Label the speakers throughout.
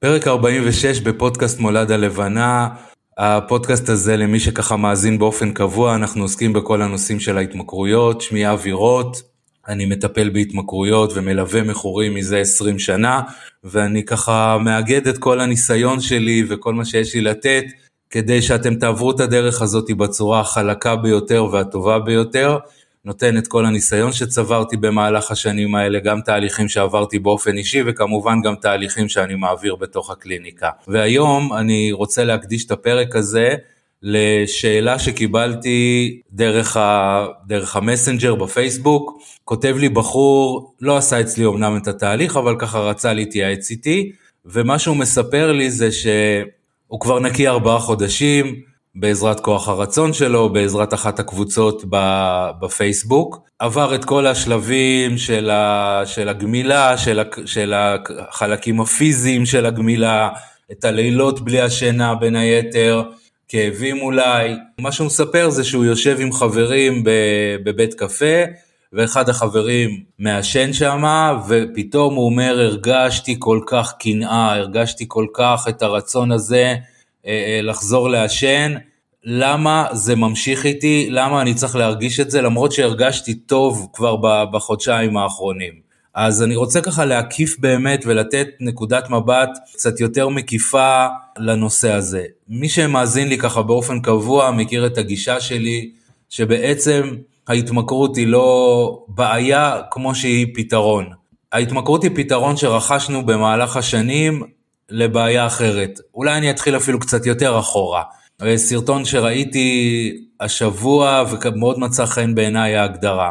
Speaker 1: פרק 46 בפודקאסט מולד הלבנה. הפודקאסט הזה למי שככה מאזין באופן קבוע, אנחנו עוסקים בכל הנושאים של ההתמכרויות, שמי אבי רוט, אני מטפל בהתמכרויות ומלווה מכורים מזה 20 שנה, ואני ככה מאגד את כל הניסיון שלי וכל מה שיש לי לתת, כדי שאתם תעברו את הדרך הזאת בצורה החלקה ביותר והטובה ביותר. נותן את כל הניסיון שצברתי במהלך השנים האלה, גם תהליכים שעברתי באופן אישי וכמובן גם תהליכים שאני מעביר בתוך הקליניקה. והיום אני רוצה להקדיש את הפרק הזה לשאלה שקיבלתי דרך, ה, דרך המסנג'ר בפייסבוק. כותב לי בחור, לא עשה אצלי אמנם את התהליך, אבל ככה רצה להתייעץ איתי, ומה שהוא מספר לי זה שהוא כבר נקי ארבעה חודשים, בעזרת כוח הרצון שלו, בעזרת אחת הקבוצות בפייסבוק. עבר את כל השלבים של, ה, של הגמילה, של, ה, של החלקים הפיזיים של הגמילה, את הלילות בלי השינה בין היתר, כאבים אולי. מה שהוא מספר זה שהוא יושב עם חברים בבית קפה, ואחד החברים מעשן שם, ופתאום הוא אומר, הרגשתי כל כך קנאה, הרגשתי כל כך את הרצון הזה אה, אה, לחזור לעשן, למה זה ממשיך איתי, למה אני צריך להרגיש את זה, למרות שהרגשתי טוב כבר בחודשיים האחרונים. אז אני רוצה ככה להקיף באמת ולתת נקודת מבט קצת יותר מקיפה לנושא הזה. מי שמאזין לי ככה באופן קבוע מכיר את הגישה שלי, שבעצם ההתמכרות היא לא בעיה כמו שהיא פתרון. ההתמכרות היא פתרון שרכשנו במהלך השנים לבעיה אחרת. אולי אני אתחיל אפילו קצת יותר אחורה. סרטון שראיתי השבוע ומאוד מצא חן בעיניי ההגדרה.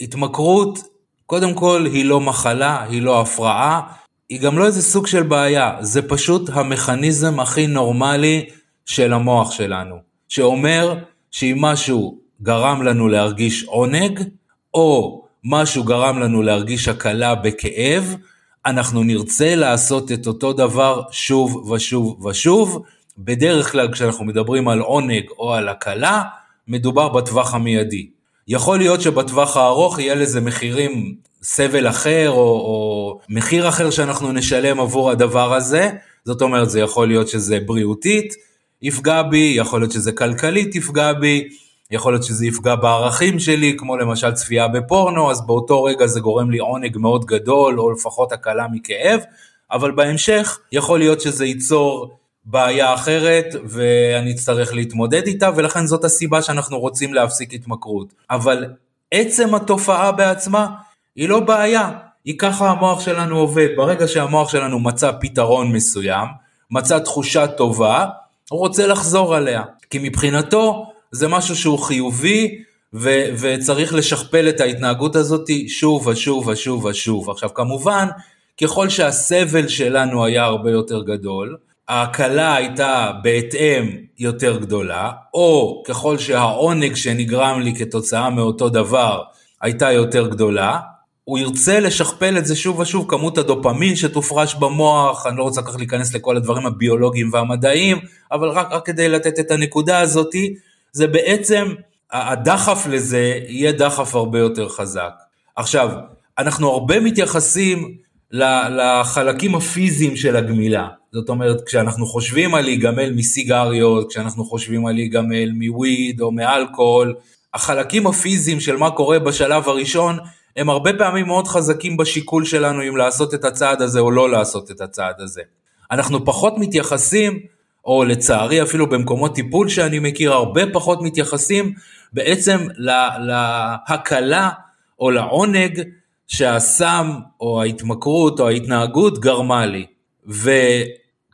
Speaker 1: התמכרות, קודם כל היא לא מחלה, היא לא הפרעה, היא גם לא איזה סוג של בעיה, זה פשוט המכניזם הכי נורמלי של המוח שלנו, שאומר שאם משהו גרם לנו להרגיש עונג, או משהו גרם לנו להרגיש הקלה בכאב, אנחנו נרצה לעשות את אותו דבר שוב ושוב ושוב, בדרך כלל כשאנחנו מדברים על עונג או על הקלה, מדובר בטווח המיידי. יכול להיות שבטווח הארוך יהיה לזה מחירים, סבל אחר או, או מחיר אחר שאנחנו נשלם עבור הדבר הזה, זאת אומרת זה יכול להיות שזה בריאותית יפגע בי, יכול להיות שזה כלכלית יפגע בי, יכול להיות שזה יפגע בערכים שלי, כמו למשל צפייה בפורנו, אז באותו רגע זה גורם לי עונג מאוד גדול, או לפחות הקלה מכאב, אבל בהמשך יכול להיות שזה ייצור בעיה אחרת ואני אצטרך להתמודד איתה ולכן זאת הסיבה שאנחנו רוצים להפסיק התמכרות. אבל עצם התופעה בעצמה היא לא בעיה, היא ככה המוח שלנו עובד. ברגע שהמוח שלנו מצא פתרון מסוים, מצא תחושה טובה, הוא רוצה לחזור עליה. כי מבחינתו זה משהו שהוא חיובי ו- וצריך לשכפל את ההתנהגות הזאת שוב ושוב ושוב ושוב. עכשיו כמובן, ככל שהסבל שלנו היה הרבה יותר גדול, ההקלה הייתה בהתאם יותר גדולה, או ככל שהעונג שנגרם לי כתוצאה מאותו דבר הייתה יותר גדולה, הוא ירצה לשכפל את זה שוב ושוב, כמות הדופמין שתופרש במוח, אני לא רוצה כך להיכנס לכל הדברים הביולוגיים והמדעיים, אבל רק, רק כדי לתת את הנקודה הזאתי, זה בעצם, הדחף לזה יהיה דחף הרבה יותר חזק. עכשיו, אנחנו הרבה מתייחסים לחלקים הפיזיים של הגמילה. זאת אומרת, כשאנחנו חושבים על להיגמל מסיגריות, כשאנחנו חושבים על להיגמל מוויד או מאלכוהול, החלקים הפיזיים של מה קורה בשלב הראשון, הם הרבה פעמים מאוד חזקים בשיקול שלנו אם לעשות את הצעד הזה או לא לעשות את הצעד הזה. אנחנו פחות מתייחסים, או לצערי אפילו במקומות טיפול שאני מכיר, הרבה פחות מתייחסים בעצם להקלה או לעונג שהסם או ההתמכרות או ההתנהגות גרמה לי.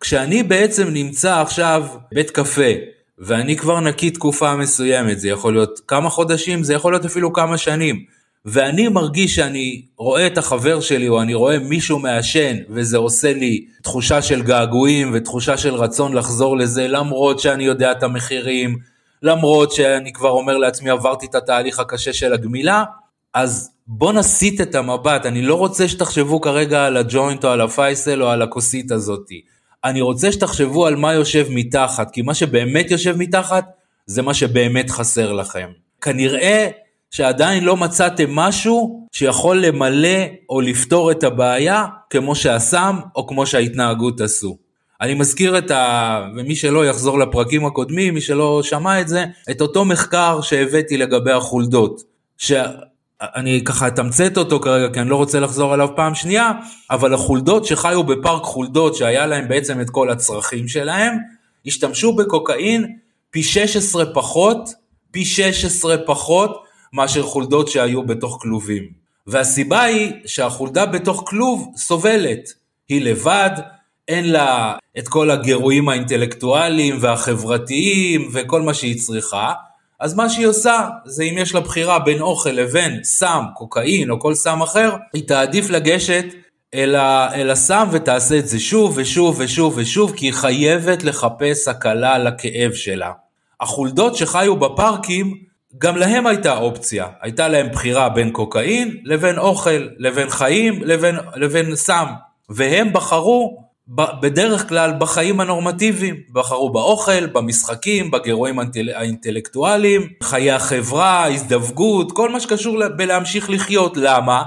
Speaker 1: וכשאני בעצם נמצא עכשיו בית קפה, ואני כבר נקי תקופה מסוימת, זה יכול להיות כמה חודשים, זה יכול להיות אפילו כמה שנים, ואני מרגיש שאני רואה את החבר שלי או אני רואה מישהו מעשן וזה עושה לי תחושה של געגועים ותחושה של רצון לחזור לזה למרות שאני יודע את המחירים, למרות שאני כבר אומר לעצמי עברתי את התהליך הקשה של הגמילה, אז בוא נסיט את המבט, אני לא רוצה שתחשבו כרגע על הג'וינט או על הפייסל או על הכוסית הזאתי. אני רוצה שתחשבו על מה יושב מתחת, כי מה שבאמת יושב מתחת, זה מה שבאמת חסר לכם. כנראה שעדיין לא מצאתם משהו שיכול למלא או לפתור את הבעיה כמו שהסם או כמו שההתנהגות עשו. אני מזכיר את ה... ומי שלא יחזור לפרקים הקודמים, מי שלא שמע את זה, את אותו מחקר שהבאתי לגבי החולדות. שאני ככה אתמצת אותו כרגע כי אני לא רוצה לחזור עליו פעם שנייה, אבל החולדות שחיו בפארק חולדות שהיה להם בעצם את כל הצרכים שלהם, השתמשו בקוקאין פי 16 פחות, פי 16 פחות מאשר חולדות שהיו בתוך כלובים. והסיבה היא שהחולדה בתוך כלוב סובלת, היא לבד, אין לה את כל הגירויים האינטלקטואליים והחברתיים וכל מה שהיא צריכה, אז מה שהיא עושה זה אם יש לה בחירה בין אוכל לבין סם, קוקאין או כל סם אחר, היא תעדיף לגשת אל, ה, אל הסם ותעשה את זה שוב ושוב ושוב ושוב, כי היא חייבת לחפש הקלה לכאב שלה. החולדות שחיו בפארקים, גם להם הייתה אופציה. הייתה להם בחירה בין קוקאין לבין אוכל, לבין חיים, לבין, לבין סם. והם בחרו בדרך כלל בחיים הנורמטיביים, בחרו באוכל, במשחקים, בגירויים האינטלקטואליים, חיי החברה, הזדווגות, כל מה שקשור בלהמשיך לחיות. למה?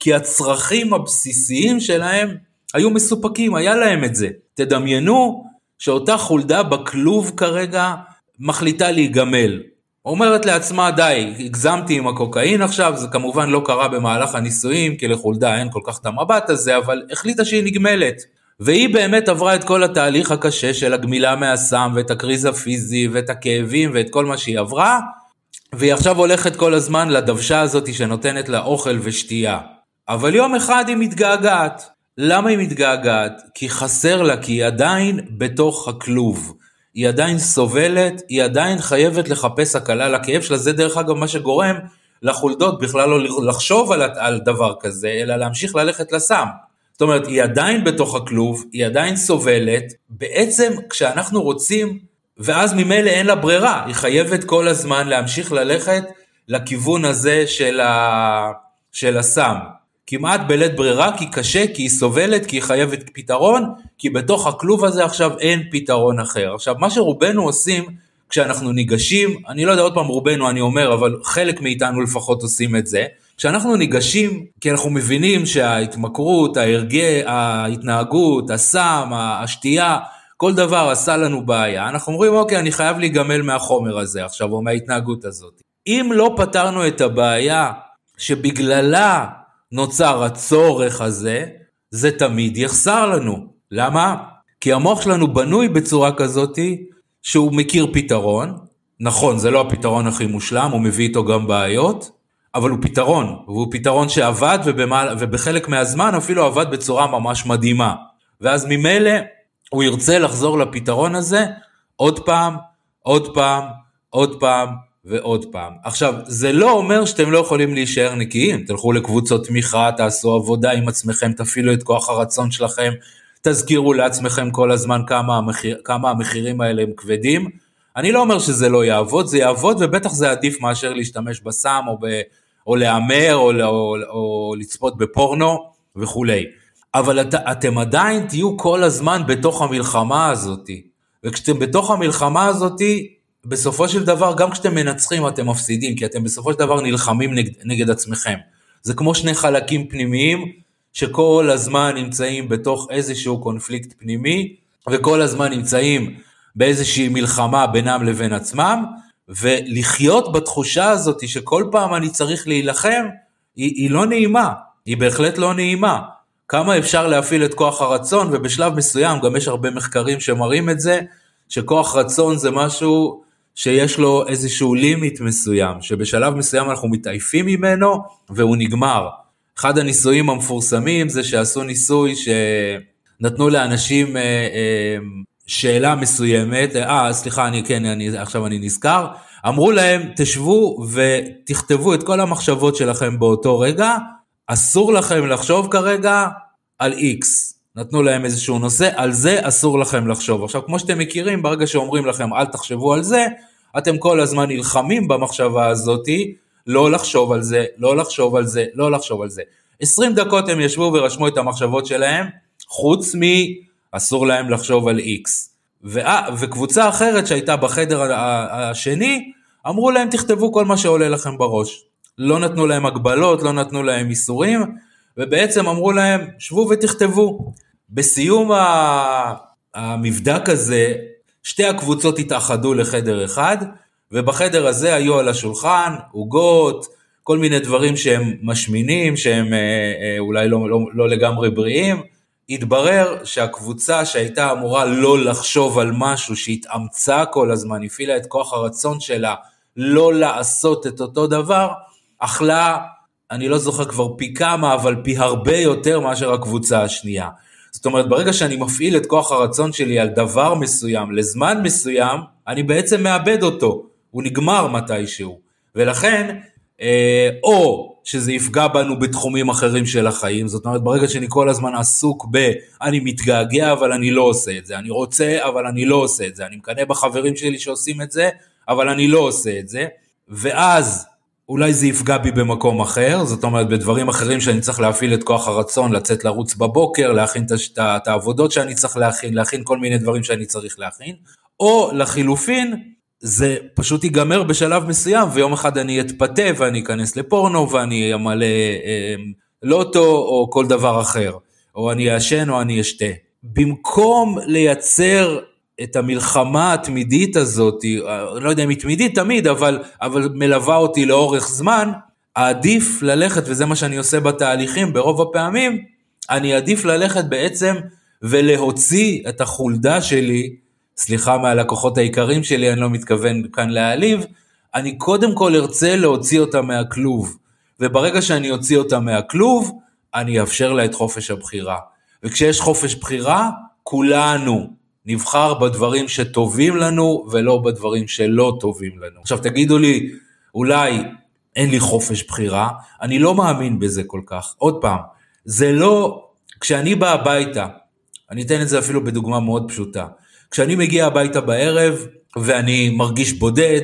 Speaker 1: כי הצרכים הבסיסיים שלהם היו מסופקים, היה להם את זה. תדמיינו שאותה חולדה בכלוב כרגע מחליטה להיגמל. אומרת לעצמה די, הגזמתי עם הקוקאין עכשיו, זה כמובן לא קרה במהלך הניסויים, כי לחולדה אין כל כך את המבט הזה, אבל החליטה שהיא נגמלת. והיא באמת עברה את כל התהליך הקשה של הגמילה מהסם ואת הקריז הפיזי ואת הכאבים ואת כל מה שהיא עברה, והיא עכשיו הולכת כל הזמן לדוושה הזאת שנותנת לה אוכל ושתייה. אבל יום אחד היא מתגעגעת. למה היא מתגעגעת? כי חסר לה, כי היא עדיין בתוך הכלוב. היא עדיין סובלת, היא עדיין חייבת לחפש הקלה לכאב שלה, זה דרך אגב מה שגורם לחולדות בכלל לא לחשוב על, על דבר כזה, אלא להמשיך ללכת לסם. זאת אומרת, היא עדיין בתוך הכלוב, היא עדיין סובלת, בעצם כשאנחנו רוצים, ואז ממילא אין לה ברירה, היא חייבת כל הזמן להמשיך ללכת לכיוון הזה של, ה... של הסם. כמעט בלית ברירה, כי קשה, כי היא סובלת, כי היא חייבת פתרון, כי בתוך הכלוב הזה עכשיו אין פתרון אחר. עכשיו, מה שרובנו עושים כשאנחנו ניגשים, אני לא יודע עוד פעם רובנו אני אומר, אבל חלק מאיתנו לפחות עושים את זה, כשאנחנו ניגשים, כי אנחנו מבינים שההתמכרות, ההרגה, ההתנהגות, הסם, השתייה, כל דבר עשה לנו בעיה, אנחנו אומרים אוקיי, אני חייב להיגמל מהחומר הזה עכשיו, או מההתנהגות הזאת. אם לא פתרנו את הבעיה שבגללה נוצר הצורך הזה, זה תמיד יחסר לנו. למה? כי המוח שלנו בנוי בצורה כזאתי שהוא מכיר פתרון, נכון, זה לא הפתרון הכי מושלם, הוא מביא איתו גם בעיות, אבל הוא פתרון, והוא פתרון שעבד ובמעל, ובחלק מהזמן אפילו עבד בצורה ממש מדהימה. ואז ממילא הוא ירצה לחזור לפתרון הזה עוד פעם, עוד פעם, עוד פעם ועוד פעם. עכשיו, זה לא אומר שאתם לא יכולים להישאר נקיים, תלכו לקבוצות תמיכה, תעשו עבודה עם עצמכם, תפעילו את כוח הרצון שלכם, תזכירו לעצמכם כל הזמן כמה, המחיר, כמה המחירים האלה הם כבדים. אני לא אומר שזה לא יעבוד, זה יעבוד ובטח זה עדיף מאשר להשתמש בסם או, ב, או להמר או, או, או לצפות בפורנו וכולי. אבל את, אתם עדיין תהיו כל הזמן בתוך המלחמה הזאתי. וכשאתם בתוך המלחמה הזאתי, בסופו של דבר, גם כשאתם מנצחים אתם מפסידים, כי אתם בסופו של דבר נלחמים נגד, נגד עצמכם. זה כמו שני חלקים פנימיים, שכל הזמן נמצאים בתוך איזשהו קונפליקט פנימי, וכל הזמן נמצאים באיזושהי מלחמה בינם לבין עצמם, ולחיות בתחושה הזאת שכל פעם אני צריך להילחם, היא, היא לא נעימה, היא בהחלט לא נעימה. כמה אפשר להפעיל את כוח הרצון, ובשלב מסוים גם יש הרבה מחקרים שמראים את זה, שכוח רצון זה משהו שיש לו איזשהו לימיט מסוים, שבשלב מסוים אנחנו מתעייפים ממנו והוא נגמר. אחד הניסויים המפורסמים זה שעשו ניסוי שנתנו לאנשים אה, אה, שאלה מסוימת, אה סליחה, אני כן, אני, עכשיו אני נזכר, אמרו להם תשבו ותכתבו את כל המחשבות שלכם באותו רגע, אסור לכם לחשוב כרגע על איקס. נתנו להם איזשהו נושא, על זה אסור לכם לחשוב. עכשיו, כמו שאתם מכירים, ברגע שאומרים לכם אל תחשבו על זה, אתם כל הזמן נלחמים במחשבה הזאתי, לא לחשוב על זה, לא לחשוב על זה, לא לחשוב על זה. 20 דקות הם ישבו ורשמו את המחשבות שלהם, חוץ מ... אסור להם לחשוב על איקס. וקבוצה אחרת שהייתה בחדר השני, אמרו להם תכתבו כל מה שעולה לכם בראש. לא נתנו להם הגבלות, לא נתנו להם איסורים, ובעצם אמרו להם שבו ותכתבו. בסיום. המבדק הזה, שתי הקבוצות התאחדו לחדר אחד, ובחדר הזה היו על השולחן עוגות, כל מיני דברים שהם משמינים, שהם אה, אה, אולי לא, לא, לא לגמרי בריאים. התברר שהקבוצה שהייתה אמורה לא לחשוב על משהו, שהתאמצה כל הזמן, הפעילה את כוח הרצון שלה לא לעשות את אותו דבר, אכלה, אני לא זוכר כבר פי כמה, אבל פי הרבה יותר מאשר הקבוצה השנייה. זאת אומרת, ברגע שאני מפעיל את כוח הרצון שלי על דבר מסוים לזמן מסוים, אני בעצם מאבד אותו, הוא נגמר מתישהו. ולכן, או שזה יפגע בנו בתחומים אחרים של החיים, זאת אומרת ברגע שאני כל הזמן עסוק ב אני מתגעגע אבל אני לא עושה את זה, אני רוצה אבל אני לא עושה את זה, אני מקנא בחברים שלי שעושים את זה אבל אני לא עושה את זה, ואז אולי זה יפגע בי במקום אחר, זאת אומרת בדברים אחרים שאני צריך להפעיל את כוח הרצון, לצאת לרוץ בבוקר, להכין את העבודות שאני צריך להכין, להכין כל מיני דברים שאני צריך להכין, או לחילופין, זה פשוט ייגמר בשלב מסוים ויום אחד אני אתפתה ואני אכנס לפורנו ואני אמלא אה, לוטו או כל דבר אחר, או אני אעשן או אני אשתה. במקום לייצר את המלחמה התמידית הזאת, אה, לא יודע אם היא תמידית תמיד, אבל, אבל מלווה אותי לאורך זמן, עדיף ללכת, וזה מה שאני עושה בתהליכים ברוב הפעמים, אני עדיף ללכת בעצם ולהוציא את החולדה שלי סליחה מהלקוחות העיקריים שלי, אני לא מתכוון כאן להעליב, אני קודם כל ארצה להוציא אותה מהכלוב, וברגע שאני אוציא אותה מהכלוב, אני אאפשר לה את חופש הבחירה. וכשיש חופש בחירה, כולנו נבחר בדברים שטובים לנו ולא בדברים שלא טובים לנו. עכשיו תגידו לי, אולי אין לי חופש בחירה, אני לא מאמין בזה כל כך. עוד פעם, זה לא, כשאני בא הביתה, אני אתן את זה אפילו בדוגמה מאוד פשוטה. כשאני מגיע הביתה בערב ואני מרגיש בודד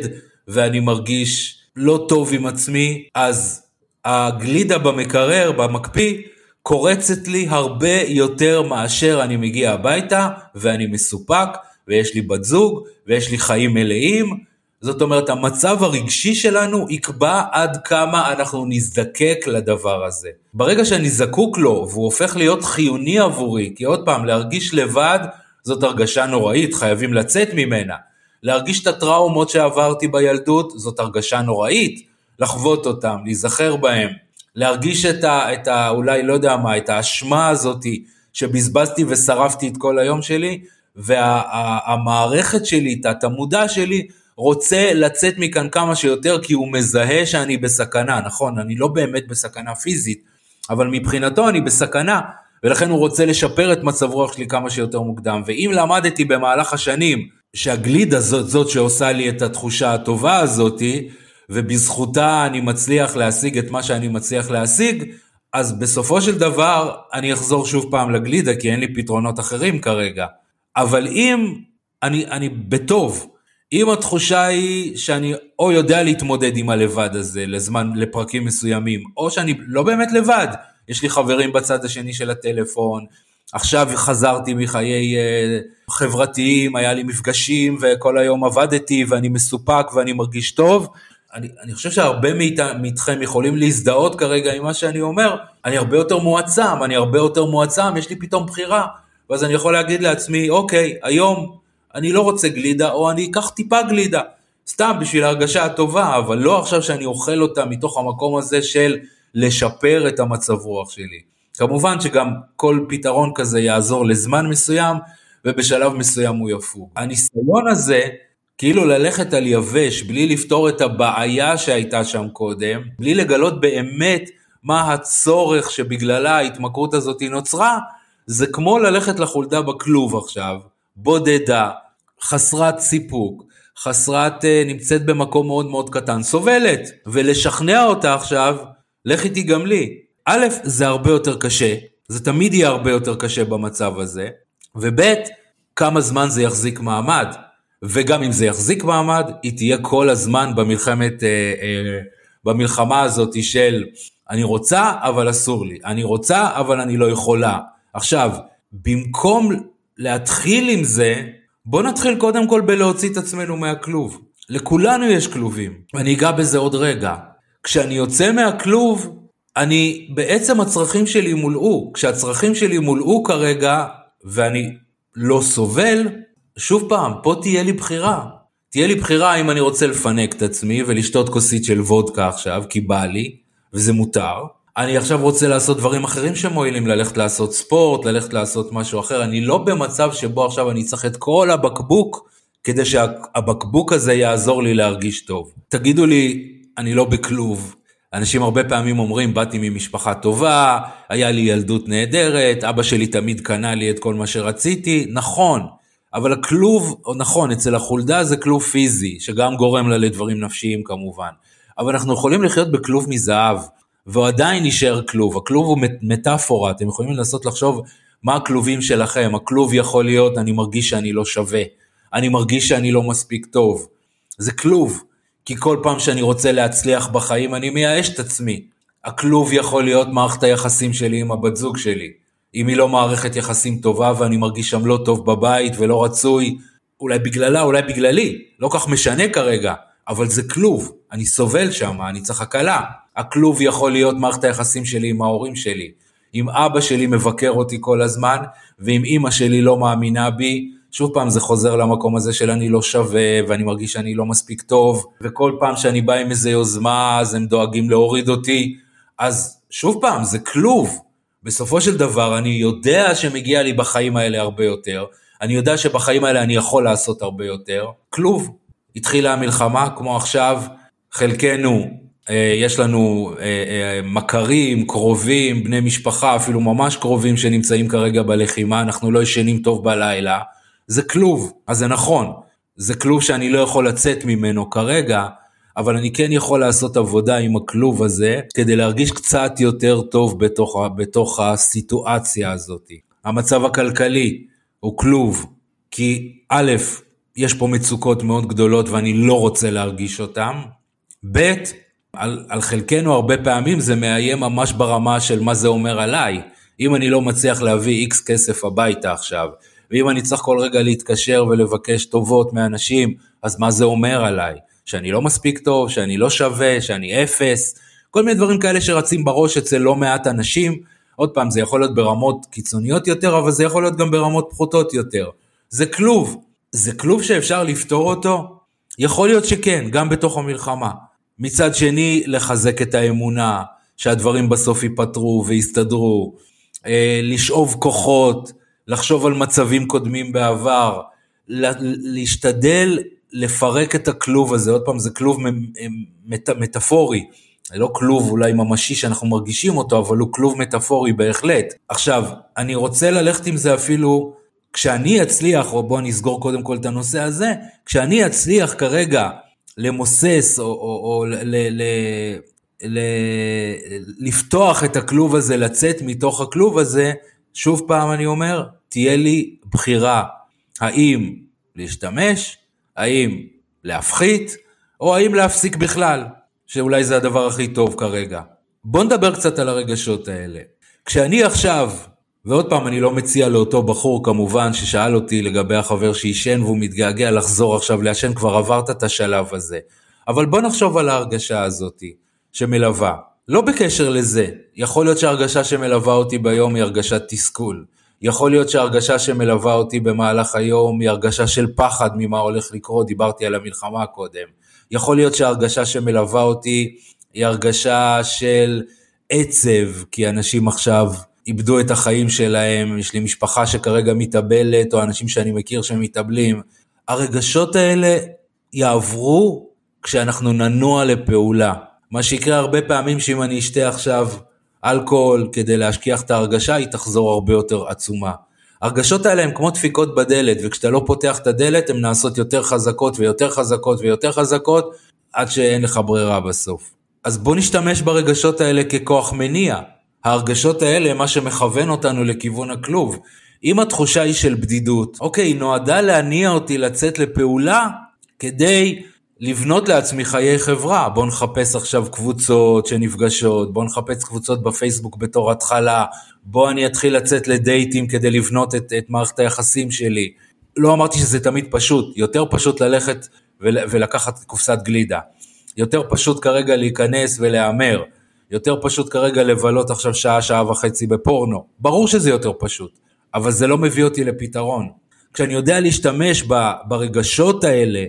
Speaker 1: ואני מרגיש לא טוב עם עצמי, אז הגלידה במקרר, במקפיא, קורצת לי הרבה יותר מאשר אני מגיע הביתה ואני מסופק ויש לי בת זוג ויש לי חיים מלאים. זאת אומרת, המצב הרגשי שלנו יקבע עד כמה אנחנו נזדקק לדבר הזה. ברגע שאני זקוק לו והוא הופך להיות חיוני עבורי, כי עוד פעם, להרגיש לבד זאת הרגשה נוראית, חייבים לצאת ממנה. להרגיש את הטראומות שעברתי בילדות, זאת הרגשה נוראית, לחוות אותם, להיזכר בהם, להרגיש את ה, את ה... אולי לא יודע מה, את האשמה הזאתי שבזבזתי ושרפתי את כל היום שלי, והמערכת וה, שלי, תת המודע שלי, רוצה לצאת מכאן כמה שיותר כי הוא מזהה שאני בסכנה, נכון, אני לא באמת בסכנה פיזית, אבל מבחינתו אני בסכנה, ולכן הוא רוצה לשפר את מצב רוח שלי כמה שיותר מוקדם. ואם למדתי במהלך השנים שהגלידה זאת, זאת שעושה לי את התחושה הטובה הזאתי, ובזכותה אני מצליח להשיג את מה שאני מצליח להשיג, אז בסופו של דבר אני אחזור שוב פעם לגלידה, כי אין לי פתרונות אחרים כרגע. אבל אם אני, אני בטוב, אם התחושה היא שאני או יודע להתמודד עם הלבד הזה לזמן, לפרקים מסוימים, או שאני לא באמת לבד, יש לי חברים בצד השני של הטלפון, עכשיו חזרתי מחיי אה, חברתיים, היה לי מפגשים וכל היום עבדתי ואני מסופק ואני מרגיש טוב. אני, אני חושב שהרבה מאיתכם יכולים להזדהות כרגע עם מה שאני אומר, אני הרבה יותר מועצם, אני הרבה יותר מועצם, יש לי פתאום בחירה, ואז אני יכול להגיד לעצמי, אוקיי, היום אני לא רוצה גלידה, או אני אקח טיפה גלידה, סתם בשביל ההרגשה הטובה, אבל לא עכשיו שאני אוכל אותה מתוך המקום הזה של לשפר את המצב רוח שלי. כמובן שגם כל פתרון כזה יעזור לזמן מסוים, ובשלב מסוים הוא יפוג. הניסיון הזה, כאילו ללכת על יבש, בלי לפתור את הבעיה שהייתה שם קודם, בלי לגלות באמת מה הצורך שבגללה ההתמכרות הזאת נוצרה, זה כמו ללכת לחולדה בכלוב עכשיו, בודדה, חסרת סיפוק, חסרת, אה, נמצאת במקום מאוד מאוד קטן, סובלת, ולשכנע אותה עכשיו לך איתי גם לי. א', זה הרבה יותר קשה, זה תמיד יהיה הרבה יותר קשה במצב הזה, וב', כמה זמן זה יחזיק מעמד. וגם אם זה יחזיק מעמד, היא תהיה כל הזמן במלחמת, אה, אה, במלחמה הזאת של אני רוצה אבל אסור לי, אני רוצה אבל אני לא יכולה. עכשיו, במקום להתחיל עם זה, בוא נתחיל קודם כל בלהוציא את עצמנו מהכלוב. לכולנו יש כלובים, ואני אגע בזה עוד רגע. כשאני יוצא מהכלוב, אני, בעצם הצרכים שלי מולאו. כשהצרכים שלי מולאו כרגע, ואני לא סובל, שוב פעם, פה תהיה לי בחירה. תהיה לי בחירה אם אני רוצה לפנק את עצמי ולשתות כוסית של וודקה עכשיו, כי בא לי, וזה מותר. אני עכשיו רוצה לעשות דברים אחרים שמועילים, ללכת לעשות ספורט, ללכת לעשות משהו אחר. אני לא במצב שבו עכשיו אני צריך את כל הבקבוק כדי שהבקבוק הזה יעזור לי להרגיש טוב. תגידו לי, אני לא בכלוב. אנשים הרבה פעמים אומרים, באתי ממשפחה טובה, היה לי ילדות נהדרת, אבא שלי תמיד קנה לי את כל מה שרציתי, נכון, אבל הכלוב, נכון, אצל החולדה זה כלוב פיזי, שגם גורם לה לדברים נפשיים כמובן, אבל אנחנו יכולים לחיות בכלוב מזהב, והוא עדיין יישאר כלוב, הכלוב הוא מטאפורה, אתם יכולים לנסות לחשוב מה הכלובים שלכם, הכלוב יכול להיות, אני מרגיש שאני לא שווה, אני מרגיש שאני לא מספיק טוב, זה כלוב. כי כל פעם שאני רוצה להצליח בחיים אני מייאש את עצמי. הכלוב יכול להיות מערכת היחסים שלי עם הבת זוג שלי. אם היא לא מערכת יחסים טובה ואני מרגיש שם לא טוב בבית ולא רצוי, אולי בגללה, אולי בגללי, לא כך משנה כרגע, אבל זה כלוב, אני סובל שם, אני צריך הקלה. הכלוב יכול להיות מערכת היחסים שלי עם ההורים שלי. אם אבא שלי מבקר אותי כל הזמן, ואם אימא שלי לא מאמינה בי, שוב פעם זה חוזר למקום הזה של אני לא שווה ואני מרגיש שאני לא מספיק טוב וכל פעם שאני בא עם איזה יוזמה אז הם דואגים להוריד אותי. אז שוב פעם זה כלוב. בסופו של דבר אני יודע שמגיע לי בחיים האלה הרבה יותר. אני יודע שבחיים האלה אני יכול לעשות הרבה יותר. כלוב. התחילה המלחמה כמו עכשיו חלקנו אה, יש לנו אה, אה, מכרים, קרובים, בני משפחה, אפילו ממש קרובים שנמצאים כרגע בלחימה, אנחנו לא ישנים טוב בלילה, זה כלוב, אז זה נכון, זה כלוב שאני לא יכול לצאת ממנו כרגע, אבל אני כן יכול לעשות עבודה עם הכלוב הזה כדי להרגיש קצת יותר טוב בתוך, בתוך הסיטואציה הזאת. המצב הכלכלי הוא כלוב, כי א', יש פה מצוקות מאוד גדולות ואני לא רוצה להרגיש אותן, ב', על, על חלקנו הרבה פעמים זה מאיים ממש ברמה של מה זה אומר עליי. אם אני לא מצליח להביא איקס כסף הביתה עכשיו, ואם אני צריך כל רגע להתקשר ולבקש טובות מאנשים, אז מה זה אומר עליי? שאני לא מספיק טוב, שאני לא שווה, שאני אפס, כל מיני דברים כאלה שרצים בראש אצל לא מעט אנשים. עוד פעם, זה יכול להיות ברמות קיצוניות יותר, אבל זה יכול להיות גם ברמות פחותות יותר. זה כלוב. זה כלוב שאפשר לפתור אותו? יכול להיות שכן, גם בתוך המלחמה. מצד שני, לחזק את האמונה, שהדברים בסוף ייפתרו ויסתדרו, אה, לשאוב כוחות, לחשוב על מצבים קודמים בעבר, להשתדל לפרק את הכלוב הזה, עוד פעם זה כלוב מט, מטאפורי, לא כלוב אולי ממשי שאנחנו מרגישים אותו, אבל הוא כלוב מטאפורי בהחלט. עכשיו, אני רוצה ללכת עם זה אפילו, כשאני אצליח, או בואו נסגור קודם כל את הנושא הזה, כשאני אצליח כרגע למוסס או, או, או ל, ל, ל, לפתוח את הכלוב הזה, לצאת מתוך הכלוב הזה, שוב פעם אני אומר, תהיה לי בחירה האם להשתמש, האם להפחית, או האם להפסיק בכלל, שאולי זה הדבר הכי טוב כרגע. בוא נדבר קצת על הרגשות האלה. כשאני עכשיו, ועוד פעם אני לא מציע לאותו בחור כמובן ששאל אותי לגבי החבר שעישן והוא מתגעגע לחזור עכשיו לעשן, כבר עברת את השלב הזה. אבל בוא נחשוב על ההרגשה הזאתי שמלווה. לא בקשר לזה, יכול להיות שההרגשה שמלווה אותי ביום היא הרגשת תסכול. יכול להיות שההרגשה שמלווה אותי במהלך היום היא הרגשה של פחד ממה הולך לקרות, דיברתי על המלחמה קודם. יכול להיות שההרגשה שמלווה אותי היא הרגשה של עצב, כי אנשים עכשיו איבדו את החיים שלהם, יש לי משפחה שכרגע מתאבלת, או אנשים שאני מכיר שמתאבלים. הרגשות האלה יעברו כשאנחנו ננוע לפעולה. מה שיקרה הרבה פעמים שאם אני אשתה עכשיו אלכוהול כדי להשכיח את ההרגשה, היא תחזור הרבה יותר עצומה. הרגשות האלה הן כמו דפיקות בדלת, וכשאתה לא פותח את הדלת הן נעשות יותר חזקות ויותר חזקות ויותר חזקות, עד שאין לך ברירה בסוף. אז בוא נשתמש ברגשות האלה ככוח מניע. ההרגשות האלה הם מה שמכוון אותנו לכיוון הכלוב. אם התחושה היא של בדידות, אוקיי, היא נועדה להניע אותי לצאת לפעולה כדי לבנות לעצמי חיי חברה. בואו נחפש עכשיו קבוצות שנפגשות, בואו נחפש קבוצות בפייסבוק בתור התחלה, בואו אני אתחיל לצאת לדייטים כדי לבנות את, את מערכת היחסים שלי. לא אמרתי שזה תמיד פשוט, יותר פשוט ללכת ול, ולקחת קופסת גלידה. יותר פשוט כרגע להיכנס ולהמר. יותר פשוט כרגע לבלות עכשיו שעה, שעה וחצי בפורנו. ברור שזה יותר פשוט, אבל זה לא מביא אותי לפתרון. כשאני יודע להשתמש ברגשות האלה,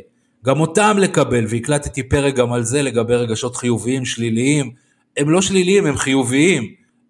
Speaker 1: גם אותם לקבל, והקלטתי פרק גם על זה לגבי רגשות חיוביים, שליליים, הם לא שליליים, הם חיוביים.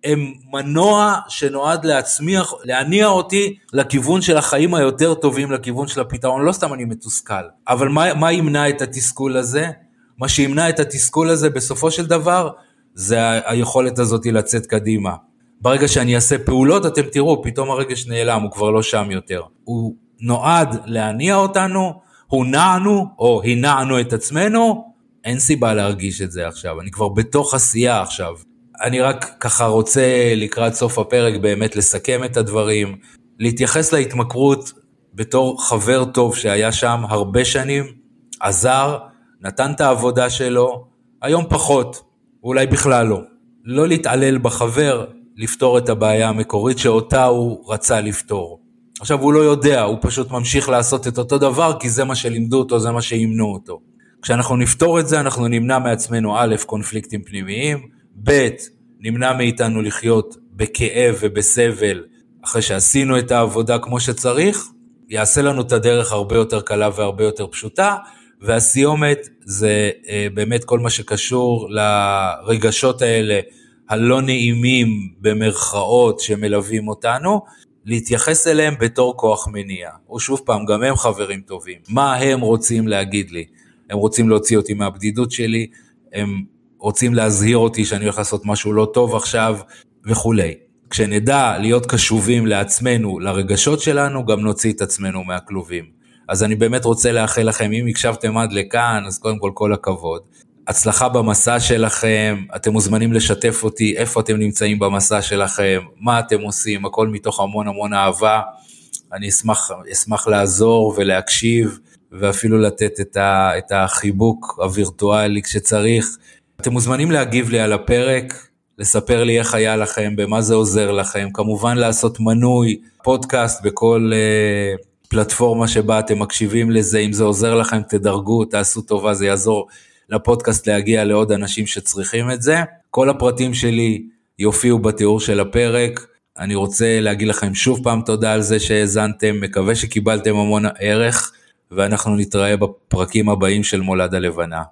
Speaker 1: הם מנוע שנועד להצמיח, להניע אותי לכיוון של החיים היותר טובים, לכיוון של הפתרון. לא סתם אני מתוסכל, אבל מה, מה ימנע את התסכול הזה? מה שימנע את התסכול הזה בסופו של דבר, זה היכולת הזאת לצאת קדימה. ברגע שאני אעשה פעולות, אתם תראו, פתאום הרגש נעלם, הוא כבר לא שם יותר. הוא נועד להניע אותנו, הונענו או הנענו את עצמנו, אין סיבה להרגיש את זה עכשיו, אני כבר בתוך עשייה עכשיו. אני רק ככה רוצה לקראת סוף הפרק באמת לסכם את הדברים, להתייחס להתמכרות בתור חבר טוב שהיה שם הרבה שנים, עזר, נתן את העבודה שלו, היום פחות, אולי בכלל לא. לא להתעלל בחבר, לפתור את הבעיה המקורית שאותה הוא רצה לפתור. עכשיו הוא לא יודע, הוא פשוט ממשיך לעשות את אותו דבר כי זה מה שלימדו אותו, זה מה שאימנו אותו. כשאנחנו נפתור את זה אנחנו נמנע מעצמנו א', קונפליקטים פנימיים, ב', נמנע מאיתנו לחיות בכאב ובסבל אחרי שעשינו את העבודה כמו שצריך, יעשה לנו את הדרך הרבה יותר קלה והרבה יותר פשוטה, והסיומת זה אה, באמת כל מה שקשור לרגשות האלה הלא נעימים במרכאות שמלווים אותנו, להתייחס אליהם בתור כוח מניע. ושוב פעם, גם הם חברים טובים. מה הם רוצים להגיד לי? הם רוצים להוציא אותי מהבדידות שלי, הם רוצים להזהיר אותי שאני הולך לעשות משהו לא טוב עכשיו וכולי. כשנדע להיות קשובים לעצמנו, לרגשות שלנו, גם נוציא את עצמנו מהכלובים. אז אני באמת רוצה לאחל לכם, אם הקשבתם עד לכאן, אז קודם כל כל הכבוד. הצלחה במסע שלכם, אתם מוזמנים לשתף אותי איפה אתם נמצאים במסע שלכם, מה אתם עושים, הכל מתוך המון המון אהבה. אני אשמח, אשמח לעזור ולהקשיב, ואפילו לתת את, ה, את החיבוק הווירטואלי כשצריך. אתם מוזמנים להגיב לי על הפרק, לספר לי איך היה לכם, במה זה עוזר לכם, כמובן לעשות מנוי, פודקאסט בכל uh, פלטפורמה שבה אתם מקשיבים לזה, אם זה עוזר לכם תדרגו, תעשו טובה, זה יעזור לפודקאסט להגיע לעוד אנשים שצריכים את זה. כל הפרטים שלי יופיעו בתיאור של הפרק. אני רוצה להגיד לכם שוב פעם תודה על זה שהאזנתם, מקווה שקיבלתם המון ערך, ואנחנו נתראה בפרקים הבאים של מולד הלבנה.